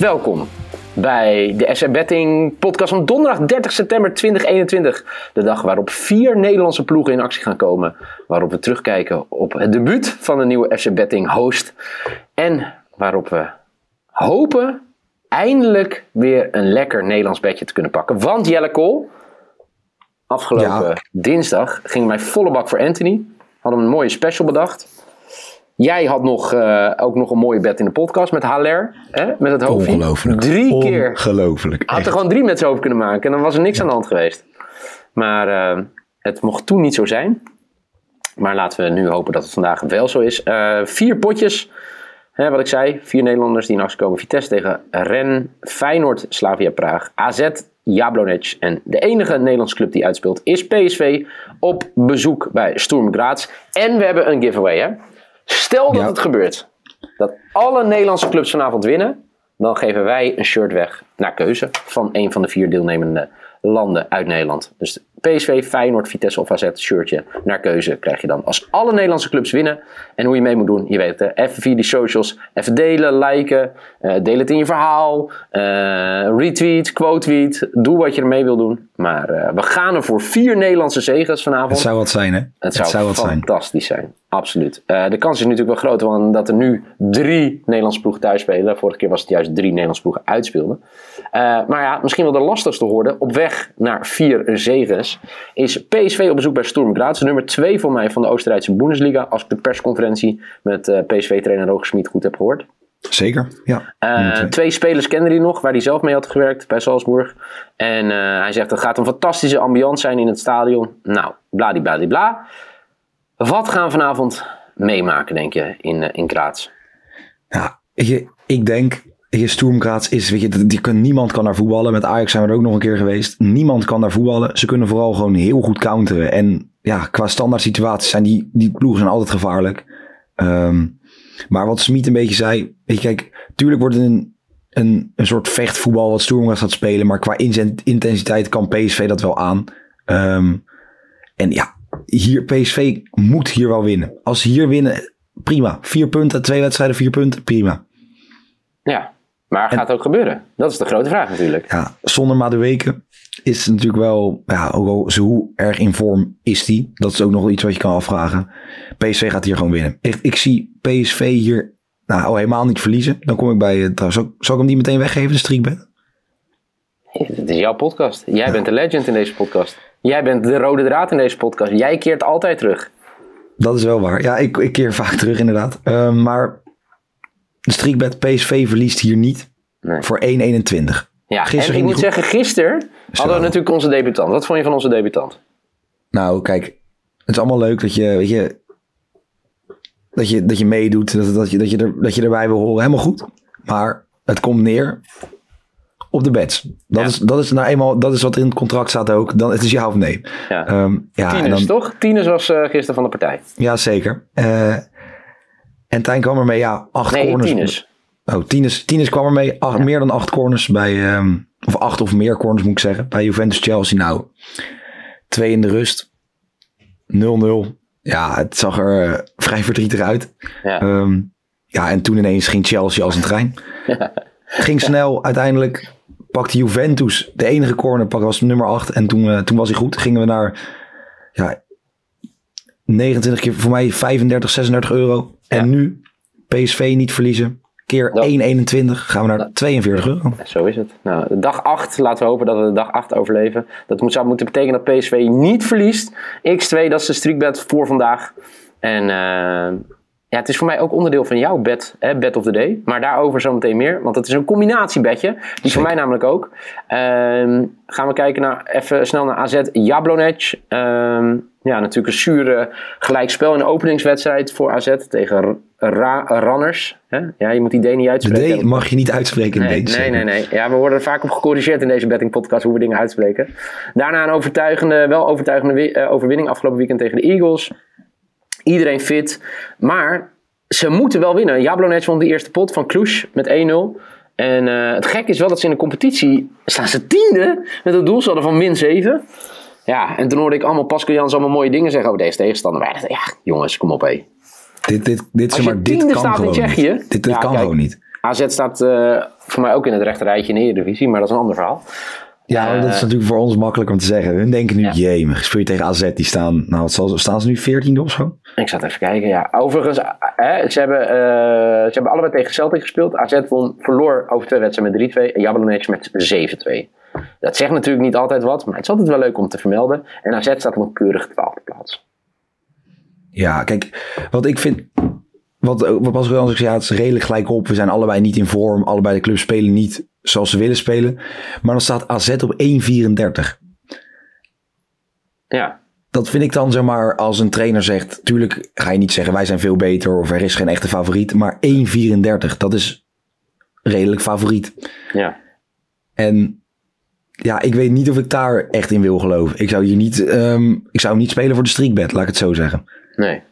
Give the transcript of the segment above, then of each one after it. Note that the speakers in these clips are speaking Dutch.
Welkom bij de SR Betting podcast van donderdag 30 september 2021. De dag waarop vier Nederlandse ploegen in actie gaan komen. Waarop we terugkijken op het debuut van de nieuwe SR Betting host. En waarop we hopen eindelijk weer een lekker Nederlands bedje te kunnen pakken. Want Jelle Kool, afgelopen Ja. dinsdag ging mij volle bak voor Anthony. Hadden we een mooie special bedacht. Jij had nog, eh, ook nog een mooie bed in de podcast met Haller. Hè? Met het hoofdje. Ongelooflijk. Drie keer. Ongelooflijk. Had er gewoon drie met z'n over kunnen maken en dan was er niks aan de hand geweest. Maar eh, het mocht toen niet zo zijn. Maar laten we nu hopen dat het vandaag wel zo is. Eh, vier potjes. Hè, wat ik zei, vier Nederlanders die in actie komen. Vitesse tegen Ren, Feyenoord, Slavia Praag, AZ, Jablonec. En de enige Nederlandse club die uitspeelt is PSV op bezoek bij Sturm Graz. En we hebben een giveaway. Hè? Stel dat Ja. het gebeurt dat alle Nederlandse clubs vanavond winnen, dan geven wij een shirt weg naar keuze van een van de vier deelnemende landen uit Nederland. Dus PSV, Feyenoord, Vitesse of AZ shirtje naar keuze krijg je dan als alle Nederlandse clubs winnen. En hoe je mee moet doen, je weet het. hè. Even via die socials, even delen, liken, eh, deel het in je verhaal, eh, retweet, quote-tweet, doe wat je ermee wil doen. Maar eh, we gaan er voor vier Nederlandse zegens vanavond. Het zou wat zijn, hè? Het zou, wat zijn. fantastisch zijn. Absoluut. De kans is natuurlijk wel groot, want dat er nu drie Nederlandse ploegen thuis spelen. Vorige keer was het juist drie Nederlandse ploegen uitspeelden. Eh, maar ja, misschien wel de lastigste hoorde. Op weg naar vier zegens is PSV op bezoek bij Sturm Graz. Nummer twee voor mij van de Oostenrijkse Bundesliga. Als ik de persconferentie met eh, PSV-trainer Roger Smit goed heb gehoord. Zeker, ja. Eh, twee. twee spelers kende hij nog, waar hij zelf mee had gewerkt bij Salzburg. En hij zegt, het gaat een fantastische ambiance zijn in het stadion. Nou, bladibladibla. Wat gaan we vanavond meemaken, denk je, in, eh, in Graz? ja weet je, ik denk, weet je, Sturm Graz is, weet je, die niemand kan daar voetballen. Met Ajax zijn we er ook nog een keer geweest. Niemand kan daar voetballen. Ze kunnen vooral gewoon heel goed counteren. En ja, qua standaard situaties zijn die, die ploegen zijn altijd gevaarlijk. Ehm, maar wat Smit een beetje zei, weet je, kijk, tuurlijk wordt het een, een, een soort vechtvoetbal wat Sturm Graz gaat spelen. Maar qua intensiteit kan PSV dat wel aan. Ehm, en ja, hier, PSV moet hier wel winnen. Als ze hier winnen, prima. Vier punten, twee wedstrijden, vier punten, prima. Ja, maar gaat het ook gebeuren? Dat is de grote vraag natuurlijk. Ja, zonder Madueke is het natuurlijk wel, ja, ook al zo hoe erg in vorm is die. Dat is ook nog iets wat je kan afvragen. PSV gaat hier gewoon winnen. Echt, ik zie PSV hier nou, al helemaal niet verliezen. Dan kom ik bij, eh, trouwens, ook- zal ik hem die meteen weggeven, de streakbet? Dit is jouw podcast. Jij bent de legend in deze podcast. Jij bent de rode draad in deze podcast. Jij keert altijd terug. Dat is wel waar. Ja, ik, ik keer vaak terug inderdaad. Ehm, maar de streakbet PSV verliest hier niet Nee. voor 1,21. Ja, Gisteren en ik moet zeggen, gisteren hadden we natuurlijk onze debutant. Wat vond je van onze debutant? Nou, kijk, het is allemaal leuk dat je, weet je, dat je, dat je meedoet, dat, dat, je, dat, je er, dat je erbij wil horen. Helemaal goed. Maar het komt neer op de bets. Dat, Ja. is, dat, is nou eenmaal, dat is wat in het contract staat ook. Dan, het is ja of nee. Ja. Ehm, ja, en dan, toch? Tieners was eh, gisteren van de partij. ja, zeker. Eh, en Tijn kwam ermee, ja, acht Nee, corners. tieners. Oh, Tines, Tines kwam ermee. Acht, Meer dan acht corners bij... ehm, of acht of meer corners moet ik zeggen. Bij Juventus-Chelsea. Nou, twee in de rust. 0-0. Ja, het zag er eh, vrij verdrietig uit. Ja. Ehm, ja, en toen ineens ging Chelsea als een trein. Ging snel. Uiteindelijk pakte Juventus de enige corner. Pak was nummer 8. En toen, eh, toen was hij goed. Gingen we naar... Ja, 29 keer voor mij 35, 36 euro. Ja. En nu PSV niet verliezen. Keer Dat- 1,21 gaan we naar 42 euro. Zo is het. Nou, de dag 8, laten we hopen dat we de dag 8 overleven. Dat moet, zou moeten betekenen dat PSV niet verliest. X2, dat is de streakbet voor vandaag. En eh, ja, het is voor mij ook onderdeel van jouw bed, hè, bed of the day. Maar daarover zometeen meer, want het is een combinatiebedje. Die voor mij namelijk ook. Ehm, gaan we kijken naar, even snel naar AZ Jablonec. Ehm, ja, natuurlijk een zure gelijkspel in de openingswedstrijd voor AZ tegen Ra Ranners. Hè? Ja, je moet die D niet De uitspreken. D mag je niet uitspreken in Nee, deze. nee, nee, nee. Ja, we worden er vaak op gecorrigeerd in deze betting podcast hoe we dingen uitspreken. Daarna een overtuigende, wel overtuigende eh, overwinning afgelopen weekend tegen de Eagles. Iedereen fit. Maar ze moeten wel winnen. Jablonec won de eerste pot van Cluj met 1-0. En eh, het gek is wel dat ze in de competitie staan ze tiende met een doelsaldo van min 7. Ja, en toen hoorde ik allemaal Pascal Jans allemaal mooie dingen zeggen over deze tegenstander. Maar ja, jongens, kom op hé. Dit, dit, dit, Als zeg je maar, dit kan staat in gewoon Tsjechië, niet. Dit, dit ja, kan kijk, gewoon niet. AZ staat eh, voor mij ook in het rechte rijtje in de Eredivisie, maar dat is een ander verhaal. Ja, dat is natuurlijk voor ons makkelijk om te zeggen. Hun denken nu, Ja. jee, speel je tegen AZ, die staan, nou, staan ze nu 14 of zo? Ik zat even kijken, ja. Overigens, eh, hè, ze, hebben, eh, ze hebben allebei tegen Celtic gespeeld. AZ won, verloor over twee wedstrijden met 3-2 en Jablonec met 7-2. Dat zegt natuurlijk niet altijd wat, maar het is altijd wel leuk om te vermelden. En AZ staat op een keurige twaalfde plaats. Ja, kijk, wat ik vind, wat, wat ook zei, ja, het is redelijk gelijk op. We zijn allebei niet in vorm, allebei de clubs spelen niet zoals ze willen spelen. Maar dan staat AZ op 1,34. Ja, Dat vind ik dan, zeg maar, als een trainer zegt... Tuurlijk ga je niet zeggen, wij zijn veel beter of er is geen echte favoriet. Maar 1,34, dat is redelijk favoriet. ja. En ja, ik weet niet of ik daar echt in wil geloven. Ik zou hier niet, ehm, ik zou niet spelen voor de streakbed, laat ik het zo zeggen. Nee.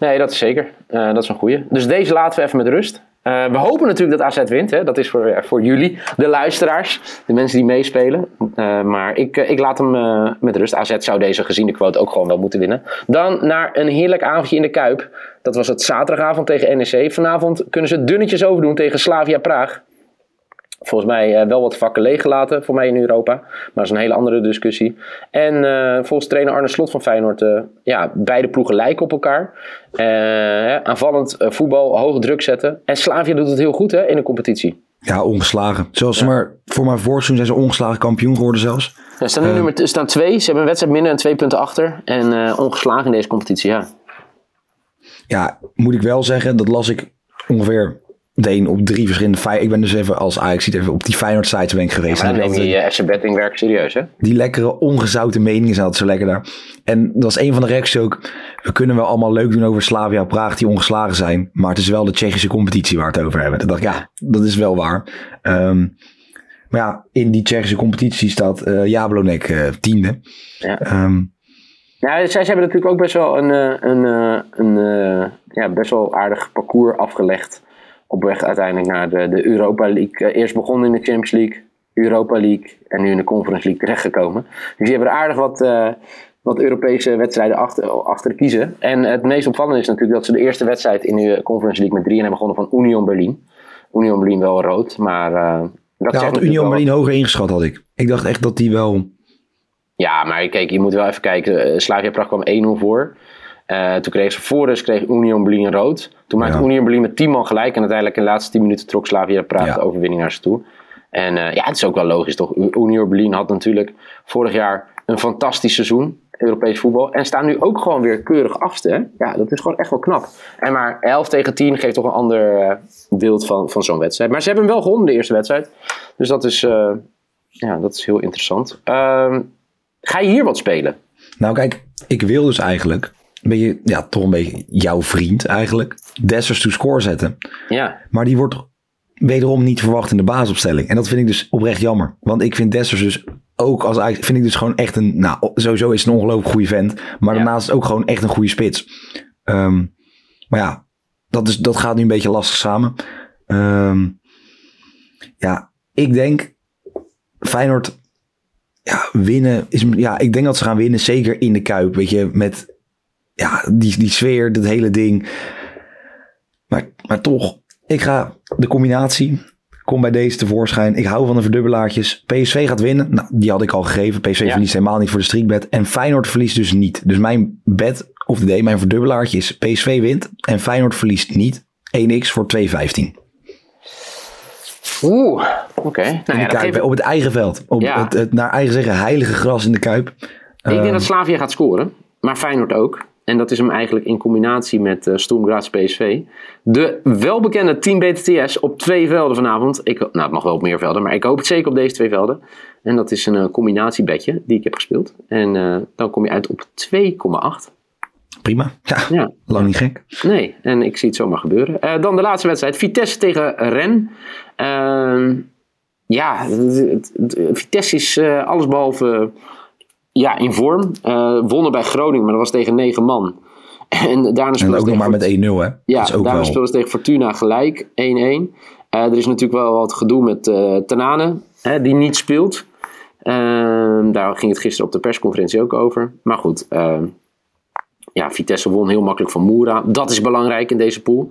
Nee, dat is zeker. Eh, dat is een goeie. Dus deze laten we even met rust. Eh, we hopen natuurlijk dat AZ wint. Hè? Dat is voor, voor jullie, de luisteraars, de mensen die meespelen. Eh, maar ik, eh, ik laat hem met rust. AZ zou deze geziene quote ook gewoon wel moeten winnen. Dan naar een heerlijk avondje in de Kuip. Dat was het zaterdagavond tegen NEC. Vanavond kunnen ze dunnetjes overdoen tegen Slavia Praag. Volgens mij eh, wel wat vakken leeggelaten voor mij in Europa. Maar dat is een hele andere discussie. En eh, volgens trainer Arne Slot van Feyenoord... eh, ja, beide ploegen lijken op elkaar. Eh, hè, aanvallend voetbal, hoge druk zetten. En Slavia doet het heel goed hè, in de competitie. Ja, ongeslagen. Zoals ze maar, voor mijn voorseizoen zijn ze ongeslagen kampioen geworden zelfs. Ze staan nu nummer ze staan twee. Ze hebben een wedstrijd minder en twee punten achter. En eh, ongeslagen in deze competitie, ja. Ja, moet ik wel zeggen, dat las ik ongeveer meteen op drie verschillende Ik ben dus even als Ajax ziet even op die Feyenoord sites ben ik geweest. Dan En neem dat- je je FC Betting werk serieus, hè? die lekkere ongezouten meningen zijn altijd zo lekker daar. En dat was een van de reacties ook. We kunnen wel allemaal leuk doen over Slavia Praag die ongeslagen zijn. Maar het is wel de Tsjechische competitie waar we het over hebben. Toen dacht ik, ja, dat is wel waar. Ehm, maar ja, in die Tsjechische competitie staat eh Jablonec eh, tiende. Ja. Ja, zij ze hebben natuurlijk ook best wel een, eh, een, eh, een eh, ja, best wel aardig parcours afgelegd. Op weg uiteindelijk naar de, de Europa League. Eh, eerst begonnen in de Champions League, Europa League en nu in de Conference League terechtgekomen. Dus die hebben er aardig wat, eh, wat Europese wedstrijden achter, achter kiezen. En het meest opvallende is natuurlijk dat ze de eerste wedstrijd in de Conference League met 3 hebben begonnen van Union Berlin. Union Berlin wel rood, maar uh, dat ja, had Union Berlin hoger ingeschat had ik. Ik dacht echt dat die wel... Ja, maar kijk, je moet wel even kijken. Eh, Slavia Praag kwam 1-0 voor. Eh, toen kreeg ze voor dus kreeg Union Berlin rood. Toen maakte Ja. Union Berlin met 10 man gelijk. En uiteindelijk in de laatste 10 minuten trok Slavia Praag Ja. de overwinning naar ze toe. En eh, ja, het is ook wel logisch toch. Union Berlin had natuurlijk vorig jaar een fantastisch seizoen. Europees voetbal. En staan nu ook gewoon weer keurig achtste. hè. Ja, dat is gewoon echt wel knap. En maar 11 tegen 10 geeft toch een ander eh, beeld van, van zo'n wedstrijd. Maar ze hebben hem wel gewonnen de eerste wedstrijd. Dus dat is, ja, dat is heel interessant. Ehm, ga je hier wat spelen? Nou kijk, ik wil dus eigenlijk... Een beetje, ja, toch een beetje jouw vriend eigenlijk. Dessers to score zetten. Ja, Maar die wordt wederom niet verwacht in de basisopstelling. En dat vind ik dus oprecht jammer. Want ik vind Dessers dus ook als eigenlijk vind ik dus gewoon echt een. Nou, sowieso is het een ongelooflijk goede vent. Maar Ja. daarnaast ook gewoon echt een goede spits. Ehm, maar ja, dat, is, dat gaat nu een beetje lastig samen. Ehm, ja, ik denk Feyenoord ja, winnen is. Ja, ik denk dat ze gaan winnen. Zeker in de kuip. Weet je, met ja, die, die sfeer, dat hele ding. Maar, maar toch, ik ga de combinatie. Kom bij deze tevoorschijn. Ik hou van de verdubbelaartjes. PSV gaat winnen. Nou, die had ik al gegeven. PSV Ja. verliest helemaal niet voor de streakbed. En Feyenoord verliest dus niet. Dus mijn bet of de day, mijn verdubbelaartje is PSV wint. En Feyenoord verliest niet. 1x voor 2,15. Oeh, oké. Nou ja, geeft- op het eigen veld. Op Ja. het, het naar eigen zeggen heilige gras in de Kuip. Ik denk dat Slavia gaat scoren, maar Feyenoord ook. En dat is hem eigenlijk in combinatie met uh, Sturm Graz PSV. De welbekende Team BTTS op twee velden vanavond. Ik, nou, het mag wel op meer velden, maar ik hoop het zeker op deze twee velden. En dat is een uh, combinatiebedje die ik heb gespeeld. En uh, dan kom je uit op 2,8. Prima. Ja, ja, lang niet gek. Nee, en ik zie het zomaar gebeuren. Uh, dan de laatste wedstrijd. Vitesse tegen Ren. Ehm, ja, Vitesse is allesbehalve ja, in vorm. wonnen bij Groningen, maar dat was tegen negen man. En daarna speelde ook nog maar met 1-0 hè? Ja, daarna wel... speelden ze tegen Fortuna gelijk 1-1. er is natuurlijk wel wat gedoe met uh, Tanane, hè, die niet speelt. Ehm, daar ging het gisteren op de persconferentie ook over. Maar goed, ehm, ja, Vitesse won heel makkelijk van Moera. Dat is belangrijk in deze pool.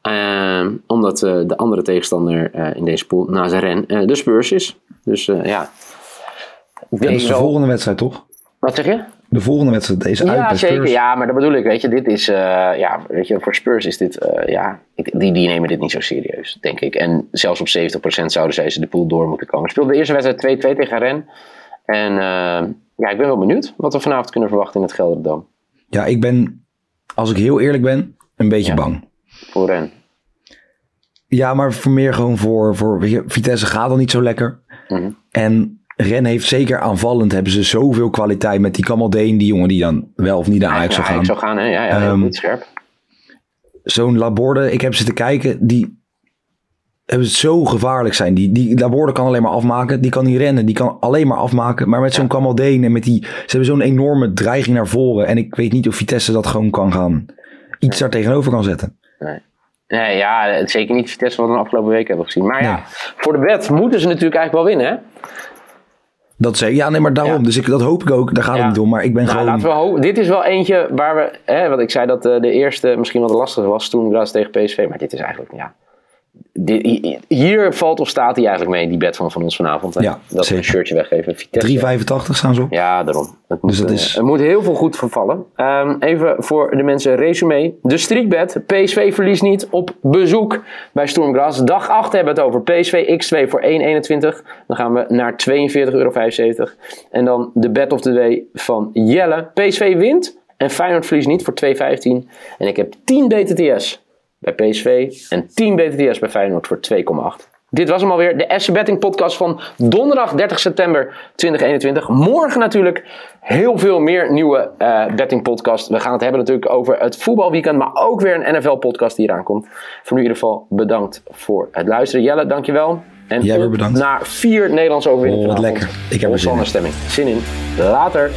Ehm, omdat uh, de andere tegenstander uh, in deze pool na zijn ren de Spurs is. Dus ja. Dat is de volgende wedstrijd toch? Wat zeg je? De volgende wedstrijd, deze ja, uit zeker. Ja, maar dat bedoel ik. Weet je, dit is, ja, weet je, voor Spurs is dit, ja, die, die nemen dit niet zo serieus, denk ik. En zelfs op 70% zouden zij ze de pool door moeten komen. Speelde de eerste wedstrijd 2-2 tegen Ren. En ja, ik ben wel benieuwd wat we vanavond kunnen verwachten in het Gelderdam. Ja, ik ben, als ik heel eerlijk ben, een beetje bang. Voor Ren? Ja, maar voor meer gewoon voor, voor Vitesse gaat al niet zo lekker. Mhm. En Ren heeft zeker aanvallend, hebben ze zoveel kwaliteit met die Kamaldeen, die jongen die dan wel of niet naar Ajax ja, zou gaan. zou gaan, hè? Ja, ja, um, scherp. Zo'n Laborde, ik heb zitten kijken, die hebben zo gevaarlijk zijn. Die, die Laborde kan alleen maar afmaken. Die kan niet rennen. Die kan alleen maar afmaken. Maar met zo'n ja. Kamaldeen en met die... Ze hebben zo'n enorme dreiging naar voren. En ik weet niet of Vitesse dat gewoon kan gaan... Iets daar tegenover kan zetten. Nee. Nee, ja, zeker niet Vitesse wat we de afgelopen week hebben gezien. Maar ja, nee. voor de wet moeten ze natuurlijk eigenlijk wel winnen, hè? Dat zei ja, nee, maar daarom. Ja. Dus ik, dat hoop ik ook. Daar gaat ja. het niet om. Maar ik ben nou, gewoon. Laten we hopen. Dit is wel eentje waar we. Hè, wat ik zei dat uh, de eerste misschien wat lastiger was toen Graz tegen PSV. Maar dit is eigenlijk. Ja, hier valt of staat hij eigenlijk mee, die bed van, van ons vanavond. Hè? Ja, dat we een shirtje weggeven. 3,85 staan ze op. Ja, daarom. Het moet, dus dat is... er moet heel veel goed vervallen. Um, even voor de mensen resume. De streakbed. PSV verliest niet op bezoek bij Stormgras. Dag 8 hebben we het over. PSV X2 voor 1,21. Dan gaan we naar 42,75 euro. En dan de bed of the day van Jelle. PSV wint en Feyenoord verliest niet voor 2,15. En ik heb 10 BTTS bij PSV en 10 BTTS bij Feyenoord voor 2,8. Dit was hem alweer, de FC Betting podcast van donderdag 30 september 2021. Morgen natuurlijk heel veel meer nieuwe uh, betting podcast. We gaan het hebben natuurlijk over het voetbalweekend, maar ook weer een NFL podcast die eraan komt. Voor nu in ieder geval bedankt voor het luisteren. Jelle, dankjewel. En Jij weer bedankt. naar vier Nederlandse overwinningen. Oh, wat lekker. Ik heb er zin in. stemming. Zin in. Later.